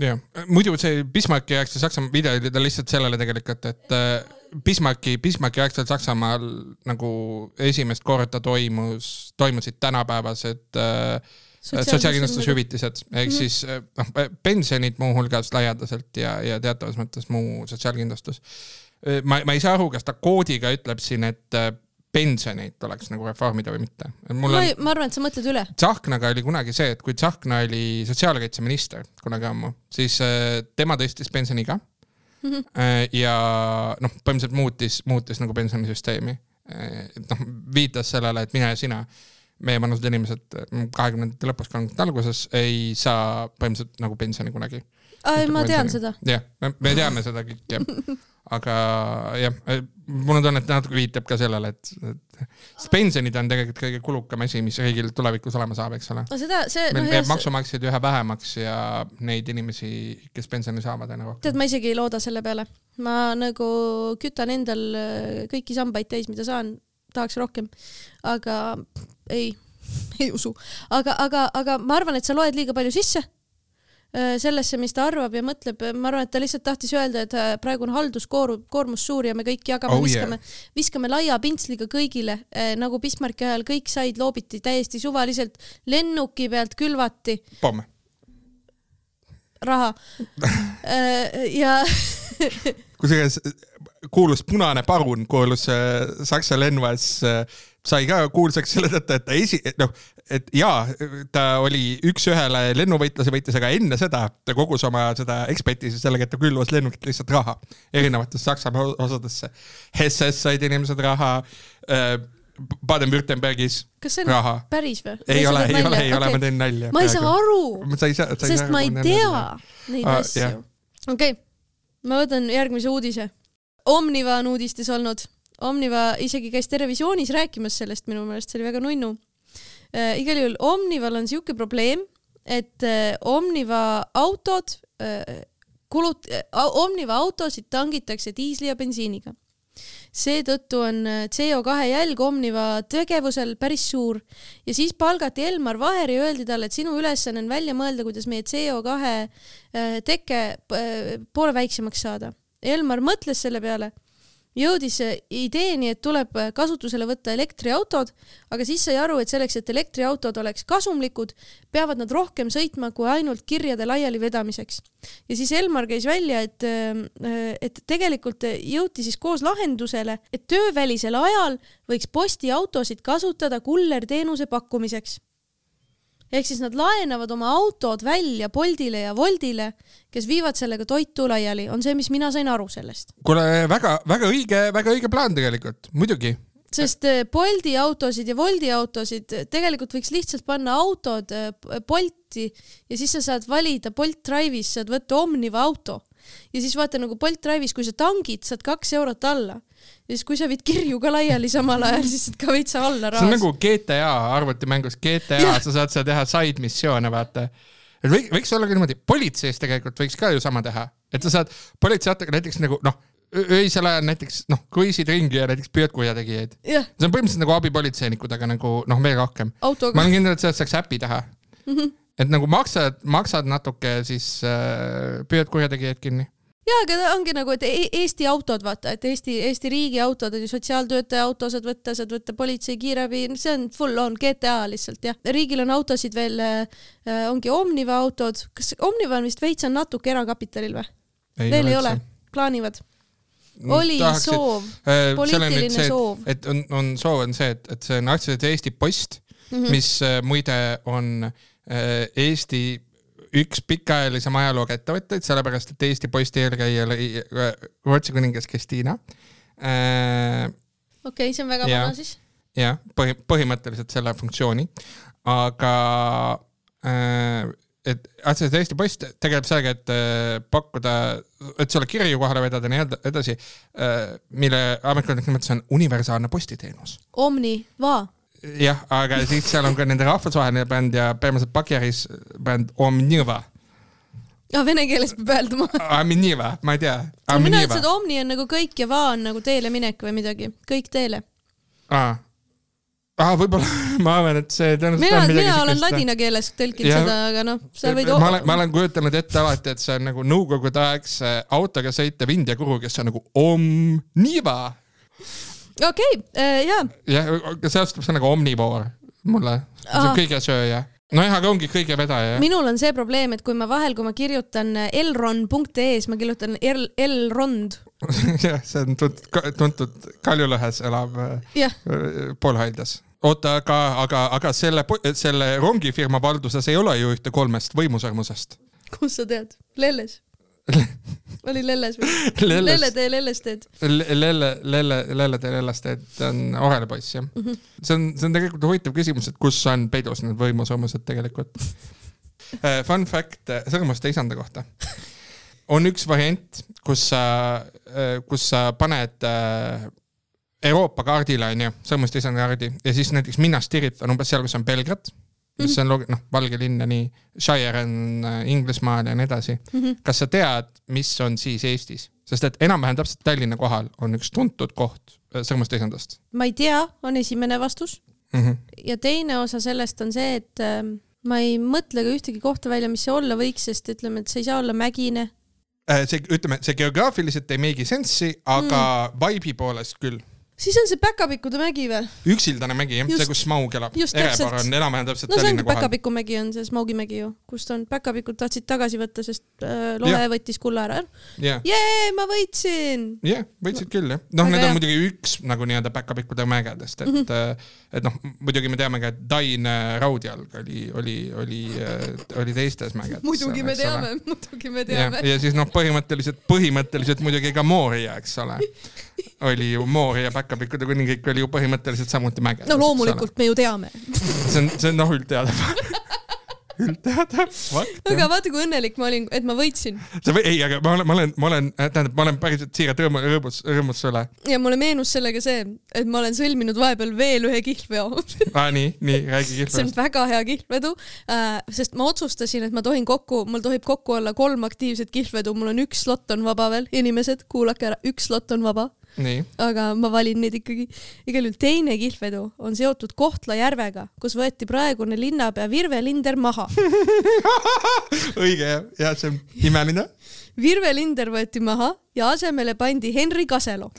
jah, muidu see Bismarcki aegsel Saksamaa video oli ta lihtsalt sellele tegelikult, et äh, Bismarcki, Bismarcki aegsel Saksamaal nagu esimest korda toimus, toimusid tänapäevased äh, sotsiaalkindlustushüvitised ehk Mhm. siis äh, noh, pensionid muuhulgas laialdaselt ja, ja teatavas mõttes muu sotsiaalkindlustus. ma, ma ei saa aru, kas ta koodiga ütleb siin, et äh, pensioneid tuleks nagu reformida või mitte. mul ma on ei, ma arvan, et sa mõtled üle. Tsahknaga oli kunagi see, et kui Tsahkna oli sotsiaalkaitseminister kunagi ammu, siis äh, tema tõstis pensioniiga Mhm. äh, ja noh, põhimõtteliselt muutis, muutis nagu pensionisüsteemi. noh, viitas sellele, et mina ja sina, meie vanused inimesed kahekümnendate lõpus, kolmekümnendate alguses ei saa põhimõtteliselt nagu pensioni kunagi. ma tean seda. jah, me teame seda kõik jah, aga jah, mul on tunne, et natuke viitab ka sellele, et, et pensionid on tegelikult kõige kulukam asi, mis riigil tulevikus olema saab, eks ole. no seda, see, meil noh jääb maksumaksjaid üha vähemaks ja neid inimesi, kes pensioni saavad, on rohkem. tead, ma isegi ei looda selle peale. ma nagu kütan endal äh, kõiki sambaid täis, mida saan, tahaks rohkem, aga ei, ei usu. aga, aga, aga ma arvan, et sa loed liiga palju sisse sellesse, mis ta arvab ja mõtleb, ma arvan, et ta lihtsalt tahtis öelda, et äh, praegu on halduskoormus suur ja me kõik jagame Oh oh,, yeah. viskame, viskame laia pintsliga kõigile, nagu Bismarcki ajal kõik said, loobiti täiesti suvaliselt, lennuki pealt külvati pomm. raha. ja kusjuures kuulus punane parun kuulus äh, Saksa lennuväes äh, sai ka kuulsaks selle tõttu, et ta esi, noh, et jaa, ta oli üks-ühele lennuvõitluse võitis, aga enne seda ta kogus oma seda ekspertiisi sellega, et ta külvas lennukit lihtsalt raha erinevatesse Saksamaa osadesse. Hesses said inimesed raha äh,, Baden-Württembergis kas see on raha. päris või? ei ole, ei ole, ei ole, ma teen nalja. ma ei saa aru, sest ma ei tea neid Aa, asju okei okay., ma võtan järgmise uudise. Omniva on uudistes olnud. Omniva isegi käis Terevisioonis rääkimas sellest minu meelest, see oli väga nunnu. Igal juhul Omnival on siuke probleem, et äh, Omniva autod äh, kulut- äh,, Omniva autosid tangitakse diisli ja bensiiniga seetõttu on äh, CO2 jälg Omniva tegevusel päris suur ja siis palgati Elmar Vaher ja öeldi talle, et sinu ülesanne on välja mõelda, kuidas meie CO2 äh, teke äh, poole väiksemaks saada. Elmar mõtles selle peale, jõudis äh, ideeni, et tuleb äh, kasutusele võtta elektriautod, aga siis sai aru, et selleks, et elektriautod oleks kasumlikud, peavad nad rohkem sõitma kui ainult kirjade laialivedamiseks. ja siis Elmar käis välja, et, et tegelikult jõuti siis koos lahendusele, et töövälisel ajal võiks postiautosid kasutada kullerteenuse pakkumiseks ehk siis nad laenavad oma autod välja Boltile ja Woldile, kes viivad sellega toitu laiali, on see, mis mina sain aru sellest. kuule, väga, väga õige, väga õige plaan tegelikult, muidugi. sest eh, Bolti autosid ja Woldi autosid eh, tegelikult võiks lihtsalt panna autod eh, Bolti ja siis sa saad valida Bolt Drive'is, saad võtta Omniva auto ja siis vaata nagu Bolt Drive'is, kui sa tangid, saad kaks eurot alla ja siis, kui sa viid kirju ka laiali samal ajal, siis saad ka veits alla see on nagu GTA arvutimängus GTA, sa saad seal teha side missioone, vaata. et võiks, võiks olla ka niimoodi, politseis tegelikult võiks ka ju sama teha, et sa saad politseiautoga näiteks nagu noh, öisel ajal näiteks noh, kruiisid ringi ja näiteks püüad kurjategijaid. jah, see on põhimõtteliselt nagu abipolitseinikud, aga nagu noh, veel rohkem. ma olen kindel, et sellest saaks äpi teha mm. -hmm. Et nagu maksad, maksad natuke, siis äh, püüad kurjategijaid kinni. ja, aga ongi nagu, et E- Eesti autod, vaata, et Eesti, Eesti riigi autod on ju sotsiaaltöötaja auto saad võtta, saad võtta politsei, kiirabi, see on full on GTA lihtsalt jah. riigil on autosid veel äh,, ongi Omniva autod, kas Omniva on vist veits on natuke erakapitalil või? veel ei ole, plaanivad. oli Tahaksid- soov, Äh, poliitiline see, soov. et, on, on soov on see, et, et see on aktsiaselts Eesti Post mm. -hmm. mis äh, muide on äh, Eesti üks pikaajalisem ajalooga ettevõtteid, sellepärast et Eesti Posti eelkäija oli äh, Rootsi kuningas Kristiina äh,. okei okay,, see on väga vana siis. jah, põhi, põhimõtteliselt selle funktsiooni, aga äh, et otseselt Eesti Post tegeleb sellega, et äh, pakkuda, et sulle kirju kohale vedada ja nii ed- edasi äh,, mille ametkondlik nimetus on universaalne postiteenus. Omni, va. jah, aga siis seal on ka nende rahvusvaheline bänd ja põhimõtteliselt Bakieris bänd Omniva. Ah, vene keeles peab hääldama. Omniva, ma ei tea. mina ütlesin, et Omni on nagu kõik ja va on nagu teele minek või midagi, kõik teele. aa, aa, võib-olla ma arvan, et see tõenäoliselt mina, mina olen siukest- ladina keeles tõlkinud Jah. seda, aga noh, sa võid. ma olen, ma olen kujutanud ette alati, et see on nagu nõukogude-aegse autoga sõitev India kuru, kes on nagu Omniva. okei, jaa, jah, seostub see nagu omnivoor mulle, see on Aa. kõigesööja. nojah, aga ongi kõigevedaja, jah. minul on see probleem, et kui ma vahel, kui ma kirjutan elron.ee-s, ma kirjutan el-, elrond. jah, see on tuntud, tuntud Kaljulõhes elav äh, jah, poolhaiglas. oota, aga, aga, aga selle, selle rongifirma valduses ei ole ju ühte kolmest võimusõrmusest. kust sa tead? Lelles. oli Lelles või? Lelle tee Lelles teed. Lelle, Lelle, Lelle tee Lellest, et ta on Orele poiss, jah. see on, see on tegelikult huvitav küsimus, et kus on peidus need võimusõrmused tegelikult. Fun fact äh, sõrmuste isanda kohta. on üks variant, kus sa, kus sa paned äh, Euroopa kaardile onju, sõrmuste isanda kaardi ja siis näiteks Minas Tirith on umbes seal, kus on Belgrad, mis on loogi- noh, valge linn ja nii, Shire on äh, Inglismaal ja nii edasi. kas sa tead, mis on siis Eestis, sest et enam-vähem täpselt Tallinna kohal on üks tuntud koht äh, sõrmuste isandast ma ei tea, on esimene vastus. mm. -hmm. ja teine osa sellest on see, et ähm, ma ei mõtle ka ühtegi kohta välja, mis see olla võiks, sest ütleme, et see ei saa olla mägine. Äh, see, ütleme, see geograafiliselt ei make'i sense'i, aga mm. vibe'i poolest küll. Siis on see Päkapikude mägi või? üksildane mägi, Just. see, kus Smaug elab. Erebar on enam-vähem täpselt no Tallinna kohal. Päkapiku mägi on see Smaugi mägi ju, kust on Päkapikud tahtsid tagasi võtta, sest äh, lohe Jah. võttis kulla ära. jah, jee, ma võitsin. jah, võtsid küll jah. noh, need on muidugi üks nagu nii-öelda päkapikkude mägedest, et mm. -hmm. et noh, muidugi me teame ka, et Dain äh, Raudjalg oli, oli, oli, oli teistes mägedes. muidugi me teame, muidugi me teame., ja siis noh, põhimõtteliselt, põhimõtteliselt muidugi ka Mooria, eks ole. oli ju Mooria päkapikkude kuningriik oli ju põhimõtteliselt samuti mägedes. no loomulikult me ju teame. see on, see on noh, üldteada. üldteada aga vaata, kui õnnelik ma olin, et ma võitsin sa või, ei, aga ma olen, ma olen, ma olen, tähendab, ma olen päriselt siiralt rõõmu, rõõmus, rõõmus sulle. ja mulle meenus sellega see, et ma olen sõlminud vahepeal veel ühe kihlveo aa, nii, nii, räägi see on väga hea kihlvedu äh,, sest ma otsustasin, et ma tohin kokku, mul tohib kokku olla kolm aktiivset kihlvedu, mul on üks slot on vaba veel, inimesed, kuulake ära, üks slot on vaba, aga ma valin neid ikkagi. igal juhul teine kihlvedu on seotud Kohtla-Järvega, kus võeti praegune linnapea Virve Linder maha. õige ja, ja see on imeline. Virve Linder võeti maha ja asemele pandi Henri Kaselo.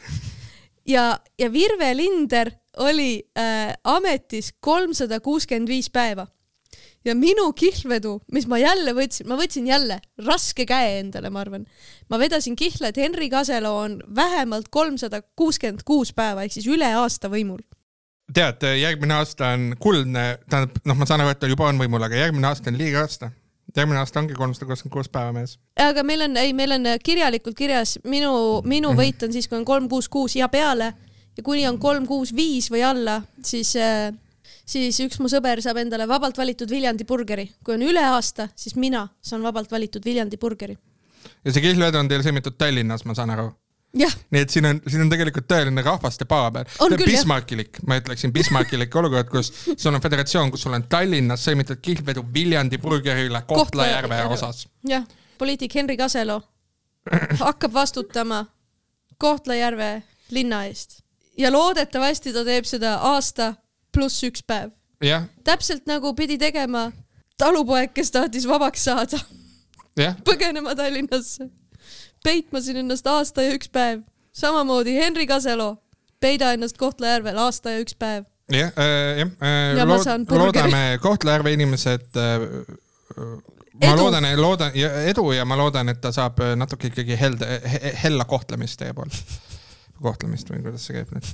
ja, ja Virve Linder oli äh, ametis kolmsada kuuskümmend viis päeva. Ja minu kihlvedu, mis ma jälle võtsin, ma võtsin jälle raske käe endale, ma arvan. ma vedasin kihla, et Henri Kaselo on vähemalt kolmsada kuuskümmend kuus päeva ehk siis üle aasta võimul. tead, järgmine aasta on kuldne, tähendab, noh, ma saan aru, et ta juba on võimul, aga järgmine aasta on liiga aasta. järgmine aasta ongi kolmsada kakskümmend kuus päeva mees. aga meil on, ei, meil on kirjalikult kirjas minu, minu võit on siis, kui on kolm, kuus, kuus ja peale ja kuni on kolm, kuus, viis või alla, siis, siis üks mu sõber saab endale vabalt valitud Viljandi burgeri. kui on üle aasta, siis mina saan vabalt valitud Viljandi burgeri. ja see kihlvedu on teil sõlmitud Tallinnas, ma saan aru. nii et siin on, siin on tegelikult tõeline rahvaste jah. Bismarckilik, ma ütleksin Bismarckilik olukord, kus sul on föderatsioon, kus sul on Tallinnas sõlmitud kihlvedu Viljandi burgeri üle Kohtla-Järve Kohtla- osas. jah, poliitik Henri Kaselo hakkab vastutama Kohtla-Järve linna eest ja loodetavasti ta teeb seda aasta pluss üks päev. jah, täpselt nagu pidi tegema talupoeg, kes tahtis vabaks saada, jah, põgenema Tallinnasse, peitma siin ennast aasta ja üks päev. samamoodi Henri Kaselo, peida ennast Kohtla-Järvel aasta ja üks päev. jah, jah Ja ma lood, saan burgeri. loodame Kohtla-Järve inimesed äh, ma Edu. loodan, loodan ja edu ja ma loodan, et ta saab natuke ikkagi helde, hella kohtlemist teie poolt. kohtlemist või kuidas see käib nüüd?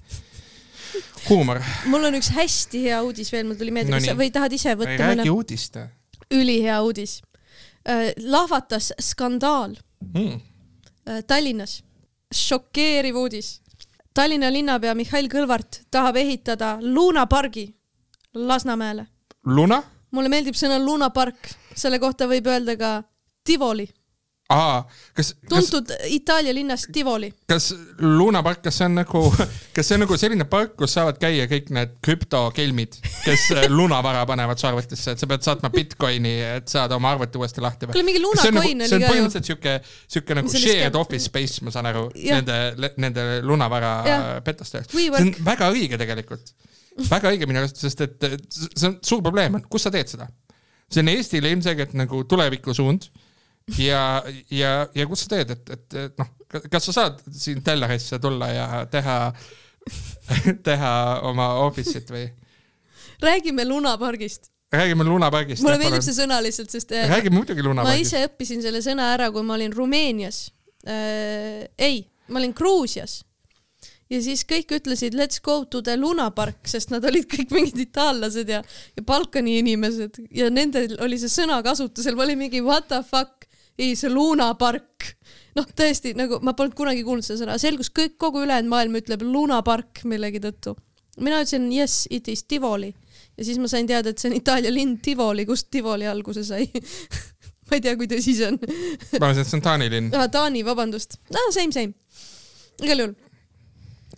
huumor. mul on üks hästi hea uudis veel, mul tuli meelde No või tahad ise ei võtta räägi mõne? uudist. ülihea uudis äh,. lahvatas skandaal mm.. Tallinnas. šokeeriv uudis. Tallinna linnapea Mihhail Kõlvart tahab ehitada luunapargi Lasnamäele. Luna? mulle meeldib sõna luunapark, selle kohta võib öelda ka Tivoli, aa, kas, kas, tuntud Itaalia linnas Tivoli. kas Luna park, kas see on nagu, kas see on nagu selline park, kus saavad käia kõik need krüptokelmid, kes äh, lunavara panevad su arvutisse, et sa pead saatma Bitcoini, et saada oma arvuti uuesti lahti või? kuule, mingi see on nagu, luunacoin see oli on ka ju. põhimõtteliselt siuke, siuke nagu shared scam. office space, ma saan aru, nende, nende lunavara Jah. pettuste jaoks. see on väga õige tegelikult, väga õige minu arust, sest et et see on suur probleem on, kus sa teed seda? see on Eestile ilmselgelt nagu tulevikusuund ja, ja, ja kus sa teed, et, et, et noh, kas sa saad siin Tellerisse tulla ja teha, teha oma office'it või? räägime luunapargist. räägime lunapargist. mulle meeldib see sõna lihtsalt, sest äh, räägime muidugi ma lunapargist. ise õppisin selle sõna ära, kui ma olin Rumeenias äh,. ei, ma olin Gruusias. ja siis kõik ütlesid let's go to the Luna Park, sest nad olid kõik mingid itaallased ja, ja Balkani inimesed ja nendel oli see sõna kasutusel, ma olin mingi what the fuck, ei see Luna Park. noh, tõesti nagu ma polnud kunagi kuulnud seda sõna, selgus kõik, kogu ülejäänud maailm ütleb Luna Park millegi tõttu. mina ütlesin yes, it is Tivoli ja siis ma sain teada, et see on Itaalia linn Tivoli, kust Tivoli alguse sai ma ei tea, kui tõsi see on ma arvasin, et see on Taani linn. ah,. Taani, vabandust. no same, same. igal juhul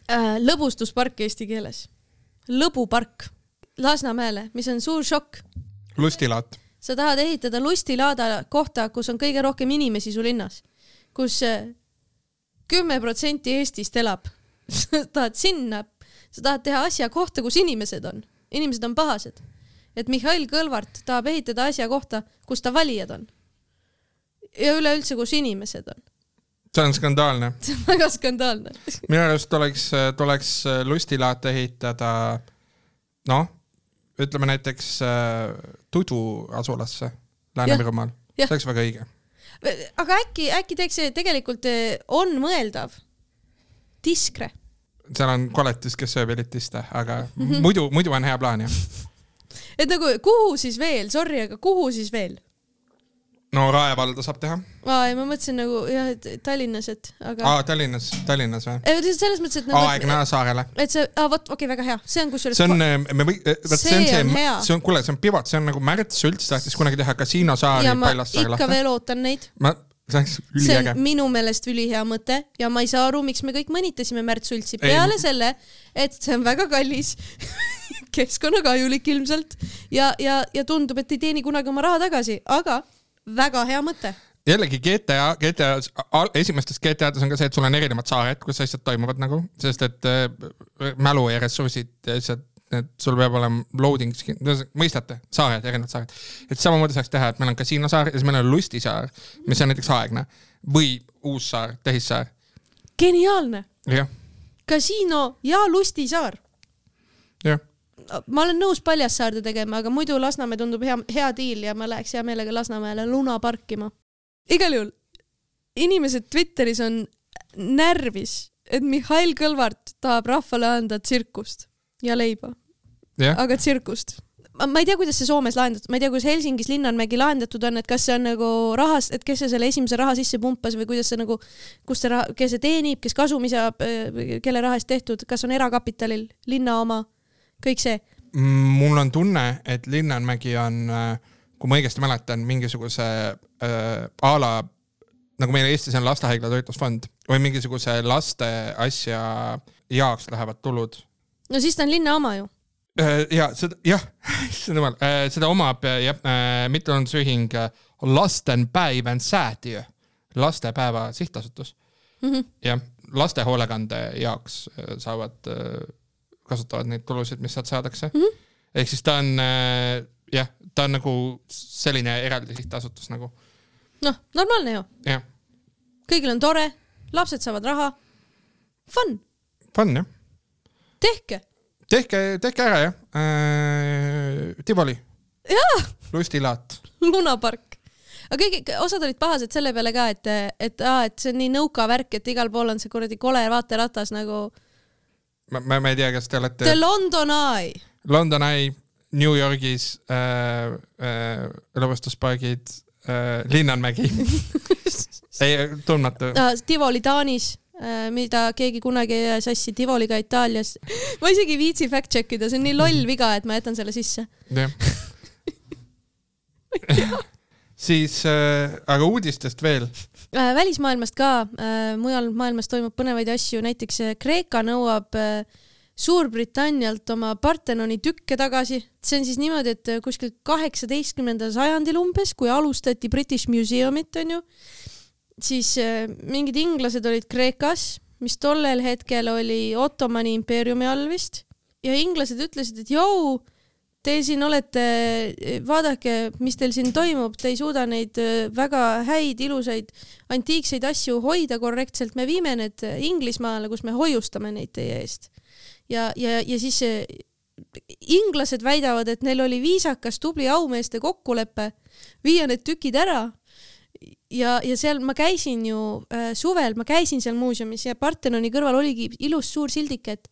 äh,. lõbustuspark eesti keeles. lõbupark Lasnamäele, mis on suur šokk. lustilaat. Sa tahad ehitada lustilaada kohta, kus on kõige rohkem inimesi su linnas, kus kümme protsenti Eestist elab. sa tahad sinna, sa tahad teha asja kohta, kus inimesed on, inimesed on pahased. et Mihhail Kõlvart tahab ehitada asja kohta, kus ta valijad on. ja üleüldse, kus inimesed on. see on skandaalne. see on väga skandaalne. minu arust tuleks, tuleks lustilaat ehitada, noh, ütleme näiteks äh, Tudu asulasse Lääne-Virumaal. See oleks väga õige. aga äkki, äkki teeks see tegelikult eh, on mõeldav. Diskre. seal on koletis, kes sööb elitiste, aga Mhm. muidu, muidu on hea plaan jah. et nagu kuhu siis veel, sorry, aga kuhu siis veel? No Rae valda saab teha. aa, ei ma mõtlesin nagu jah, et Tallinnas, et aga. aa, Tallinnas, Tallinnas või? selles mõttes, et nagu, Aegna saarele. et see, aa vot, okei okay,, väga hea, see on kusjuures see on, me või, vot see on See see see on, kuule, see on pivot, see on nagu Märt Sults tahtis kunagi teha kasiinosaari Paljassaare ikka lahti. veel ootan neid. ma, see oleks see üliäge on. minu meelest ülihea mõte ja ma ei saa aru, miks me kõik mõnitasime Märt Sultsi Ei. peale selle, et see on väga kallis, keskkonnakahjulik ilmselt ja, ja, ja tundub, et ei teeni kunagi oma raha tagasi, aga väga hea mõte. jällegi GTA, GTA, esimestes GTA-des on ka see, et sul on erinevad saared, kus asjad toimuvad nagu, sest et äh, mälu ja ressursid ja asjad, et sul peab olema loading, mõistate, saared, erinevad saared. et samamoodi saaks teha, et meil on kasiinosaar ja siis meil on lustisaar, mis on näiteks Aegna või Uussaar, Tehissaar, geniaalne, kasiino ja lustisaar. Ma olen nõus Paljassaarde tegema, aga muidu Lasnamäe tundub hea, hea diil ja ma läheks hea meelega Lasnamäele luna parkima. igal juhul, inimesed Twitteris on närvis, et Mihhail Kõlvart tahab rahvale anda tsirkust ja leiba, aga tsirkust. ma ei tea, kuidas see Soomes lahendatud, ma ei tea, kuidas Helsingis Linnanmägi lahendatud on, et kas see on nagu rahas, et kes see selle esimese raha sisse pumpas või kuidas see nagu, kus see raha, kes see teenib, kes kasumi saab, kelle raha eest tehtud, kas on erakapitalil, linna oma, kõik see. mul on tunne, et Linnanmägi on, kui ma õigesti mäletan, mingisuguse äh, a la nagu meil Eestis on lastehaigla toitlusfond või mingisuguse laste asja jaoks lähevad tulud no siis ta on linna oma ju. Äh, ja seda, jah, issand jumal, seda omab äh, jah, mittetulundusühing äh, Lastenpäiven säätiö, lastepäeva sihtasutus Mhm. jah, lastehoolekande jaoks äh, saavad, kasutavad neid tulusid, mis sealt saadakse mm. -hmm. ehk siis ta on äh, jah, ta on nagu selline eraldi sihtasutus nagu noh, normaalne ju, kõigil on tore, lapsed saavad raha. Fun, fun jah, tehke. tehke, tehke ära jah äh,, Tivoli, jaa, lustilaat, lunapark. aga kõik, osad olid pahased selle peale ka, et, et aa, et see on nii nõuka värk, et igal pool on see kuradi kole vaateratas nagu ma, ma, ma ei tea, kas te olete The London Eye. London Eye New Yorgis äh, äh, lõbustuspargid äh, Linnanmägi ei, tundmatu. Tivoli Taanis, mida keegi kunagi ei aja sassi Tivoliga Itaalias. ma isegi ei viitsi fact check ida, see on nii loll viga, et ma jätan selle sisse. jah. siis äh,, aga uudistest veel. Äh, välismaailmast ka, mujal maailmas toimub põnevaid asju, näiteks äh, Kreeka nõuab äh, Suurbritannialt oma Partenoni tükke tagasi. see on siis niimoodi, et äh, kuskil kaheksateistkümnendal sajandil umbes, kui alustati British Museumit, onju, siis äh, mingid inglased olid Kreekas, mis tollel hetkel oli Ottomani impeeriumi all vist ja inglased ütlesid, et jõu, te siin olete, vaadake, mis teil siin toimub, te ei suuda neid äh, väga häid, ilusaid antiikseid asju hoida korrektselt, me viime need Inglismaale, kus me hoiustame neid teie eest. ja, ja, ja siis äh, inglased väidavad, et neil oli viisakas tubli aumeeste kokkulepe viia need tükid ära ja, ja seal ma käisin ju äh, suvel, ma käisin seal muuseumis ja Partenoni kõrval oligi ilus suur sildike, et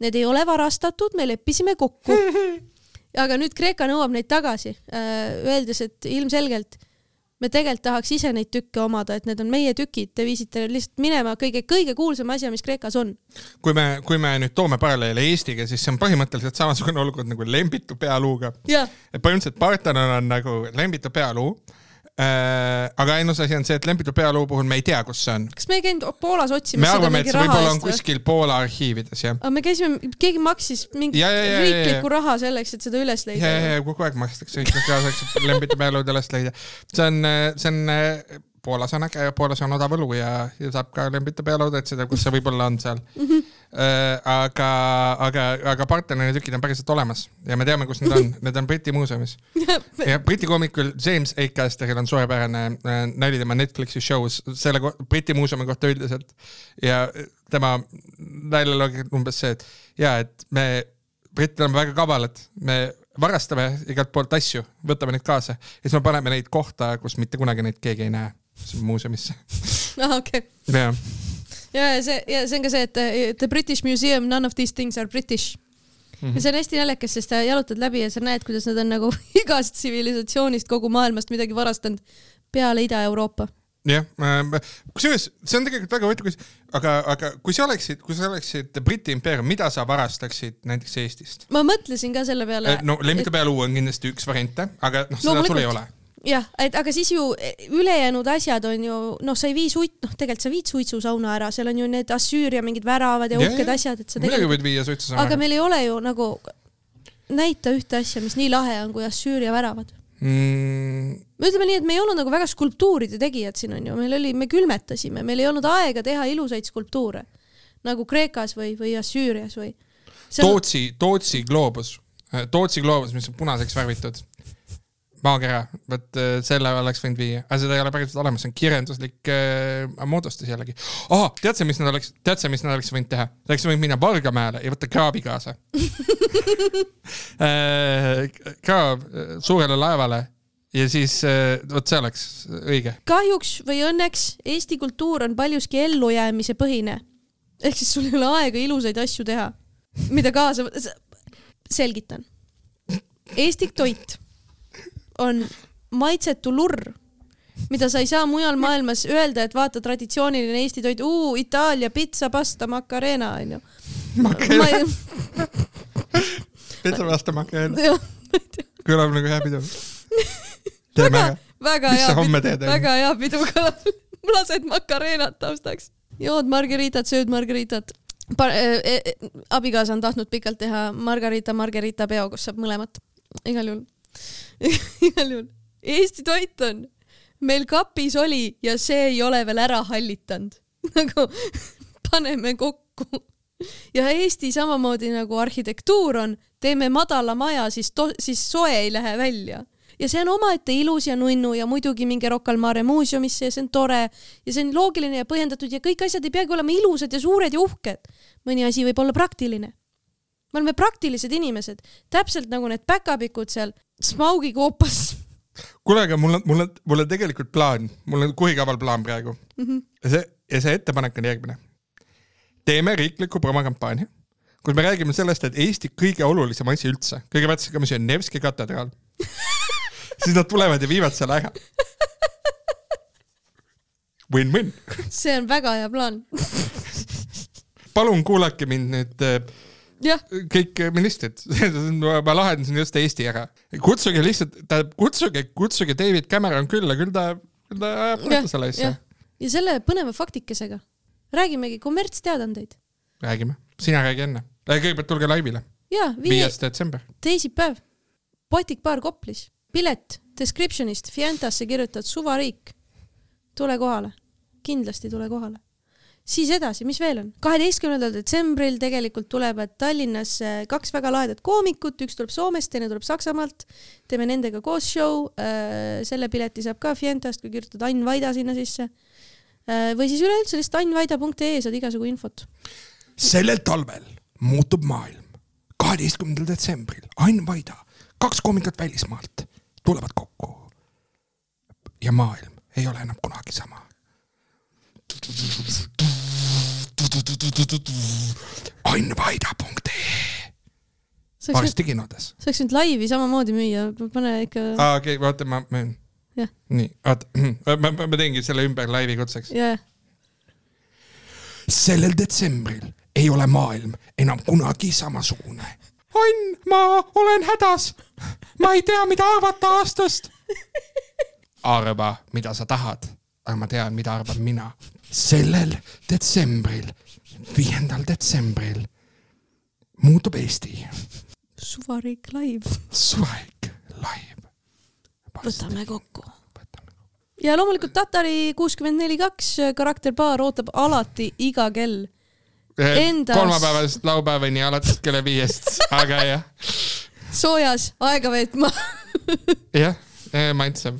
need ei ole varastatud, me leppisime kokku. aga nüüd Kreeka nõuab neid tagasi äh,, öeldes, et ilmselgelt me tegelikult tahaks ise neid tükke omada, et need on meie tükid, te viisite lihtsalt minema, kõige, kõige kuulsam asi, mis Kreekas on. kui me, kui me nüüd toome paralleele Eestiga, siis see on põhimõtteliselt samasugune olukord nagu lembitu pealuuga. et põhimõtteliselt Parthenon on nagu lembitu pealuu. Aga ainus asi on see, et lembitu pealuu puhul me ei tea, kus see on. kas me ei käinud Poolas me otsimas seda arvame, et see raha võib-olla on kuskil Poola arhiivides jah. aga me käisime, keegi maksis mingi Ja, ja, ja, ja, ja. riiklikku raha selleks, et seda üles ja, leida ja, ja kogu aeg makstakse kõik kaasaks, et lembitu pealuud üles leida. see on, see on äh, Poola sõna, Poolas on odav õlu ja, ja saab ka lembitu pealuud otsida, kus see võib-olla on seal. aga, aga, aga Parthenoni tükid on päriselt olemas ja me teame, kus need on, need on Briti muuseumis. ja Briti koomikul James Acasteril on suurepärane äh, nali tema Netflixi show's selle Briti muuseumi kohta üldiselt. Ja tema naljaloogia on umbes see, et ja et me, britid oleme väga kavalad, me varastame igalt poolt asju, võtame neid kaasa. Ja siis me paneme neid kohta, kus mitte kunagi neid keegi ei näe, muuseumisse. ah,. okei okay., jah, ja ja see ja see on ka see, et eh, The British Museum, none of these things are British mm. -hmm. ja see on hästi naljakas, sest sa jalutad läbi ja sa näed, kuidas nad on nagu igast tsivilisatsioonist kogu maailmast midagi varastanud peale Ida-Euroopa. jah, kusjuures see on tegelikult väga huvitav aga, aga kui sa oleksid, kui sa oleksid Briti impeerium, mida sa varastaksid näiteks Eestist? ma mõtlesin ka selle peale. no lemmiku pealuu on kindlasti üks variante, aga noh, seda sul ei ole. jah, et aga siis ju eh, ülejäänud asjad on ju noh, sa ei vii suit, noh, tegelikult sa viid suitsusauna ära, seal on ju need Assüüria mingid väravad ja uhked asjad, et sa muidugi tegelikult, võid viia suitsusauna aga. meil ei ole ju nagu näita ühte asja, mis nii lahe on kui Assüüria väravad. Mm, me ütleme nii, et me ei olnud nagu väga skulptuuride tegijad siin onju, meil oli, me külmetasime, meil ei olnud aega teha ilusaid skulptuure. Nagu Kreekas või, või Assüürias või. Tootsi, Tootsi gloobus, Tootsi gloobus, mis on punaseks värvitud, maakera, vot äh, selle oleks võinud viia, aga seda ei ole päriselt olemas, see on kirjanduslik äh, moodustis jällegi oh,. tead sa, mis nad oleks, tead sa, mis nad oleks võinud teha? Nad oleks võinud minna Vargamäele ja võtta kraabi kaasa äh,. kraab äh, suurele laevale ja siis vot see oleks õige. kahjuks või õnneks Eesti kultuur on paljuski ellujäämise põhine. ehk siis sul ei ole aega ilusaid asju teha, mida kaasa selgitan. Eesti toit on maitsetu lurr, mida sa ei saa mujal maailmas öelda, et vaata traditsiooniline Eesti toit, Itaalia pitsa, pasta, macarena onju. pitsa vastu makreel, jah, kõlab nagu hea pidu. väga väga hea pidu väga hea pidu kõlab. lased macareenat taustaks. jood margaritat, sööd margaritat. E e abikaasa on tahtnud pikalt teha Margarita Margarita peo, kus saab mõlemat. igal juhul, igal juhul. Eesti toit on, meil kapis oli ja see ei ole veel ära hallitanud. nagu paneme kokku. ja Eesti samamoodi nagu arhitektuur on, teeme madala maja, siis, siis soe ei lähe välja ja see on omaette ilus ja nunnu ja muidugi minge Rocca al Mare muuseumisse ja see on tore ja see on loogiline ja põhjendatud ja kõik asjad ei peagi olema ilusad ja suured ja uhked. mõni asi võib olla praktiline. Me oleme praktilised inimesed, täpselt nagu need päkapikud seal Smaugi koopas. kuule, aga mul on, mul on, mul on tegelikult plaan, mul on kuhikaval plaan praegu mm. -hmm. ja see, ja see ettepanek on järgmine. teeme riikliku promokampaania, kus me räägime sellest, et Eesti kõige olulisem asi üldse, kõigepealt see, mis on Nevski katedraal siis nad tulevad ja viivad selle ära. Win-win. see on väga hea plaan palun kuulake mind nüüd jah, kõik ministrid, ma lahendasin just Eesti ära. kutsuge lihtsalt, tähendab, kutsuge, kutsuge David Cameron külla, küll ta, küll ta ajab korda selle asja ja selle põneva faktikesega räägimegi kommertsteadaandeid. räägime, sina räägi enne. kõigepealt tulge laivile, viies detsember. teisipäev, Baltic Bar Koplis, pilet description'ist Fientasse kirjutad suvariik. tule kohale, kindlasti tule kohale. Siis edasi, mis veel on? kaheteistkümnendal detsembril tegelikult tulevad Tallinnasse kaks väga lahedat koomikut, üks tuleb Soomest, teine tuleb Saksamaalt. teeme nendega koos show, selle pileti saab ka Fientast, kui kirjutad Ain Vaida sinna sisse. või siis üleüldse lihtsalt annvaida.ee saad igasugu infot. sellel talvel muutub maailm. kaheteistkümnendal detsembril Ain Vaida, kaks koomikut välismaalt tulevad kokku. ja maailm ei ole enam kunagi sama. ainvaida.ee varsti kinodes. sa oleks võinud laivi samamoodi müüa, pane ikka, aa, okei, vaata, ma müün. Nii, oota, ma, ma teengi selle ümber laivi kutseks. jah, sellel detsembril ei ole maailm enam kunagi samasugune. Ann, ma olen hädas. ma ei tea, mida arvata aastast. arva, mida sa tahad, aga ma tean, mida arvan mina. Sellel detsembril, viiendal detsembril muutub Eesti suvariik live, suvalik live. võtame kokku. ja loomulikult Tatari kuuskümmend neli kaks karakterpaar ootab alati iga kell. Endas- kolmapäevast laupäevani alates kella viiest, aga jah, soojas aega veetma. jah, maitsev,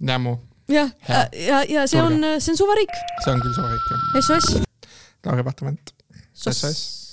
nämu, jah, Hea. ja, ja see on, see on suvariik, see on küll suva ikka. SOS. Lauri Pahtement. SOS SOS.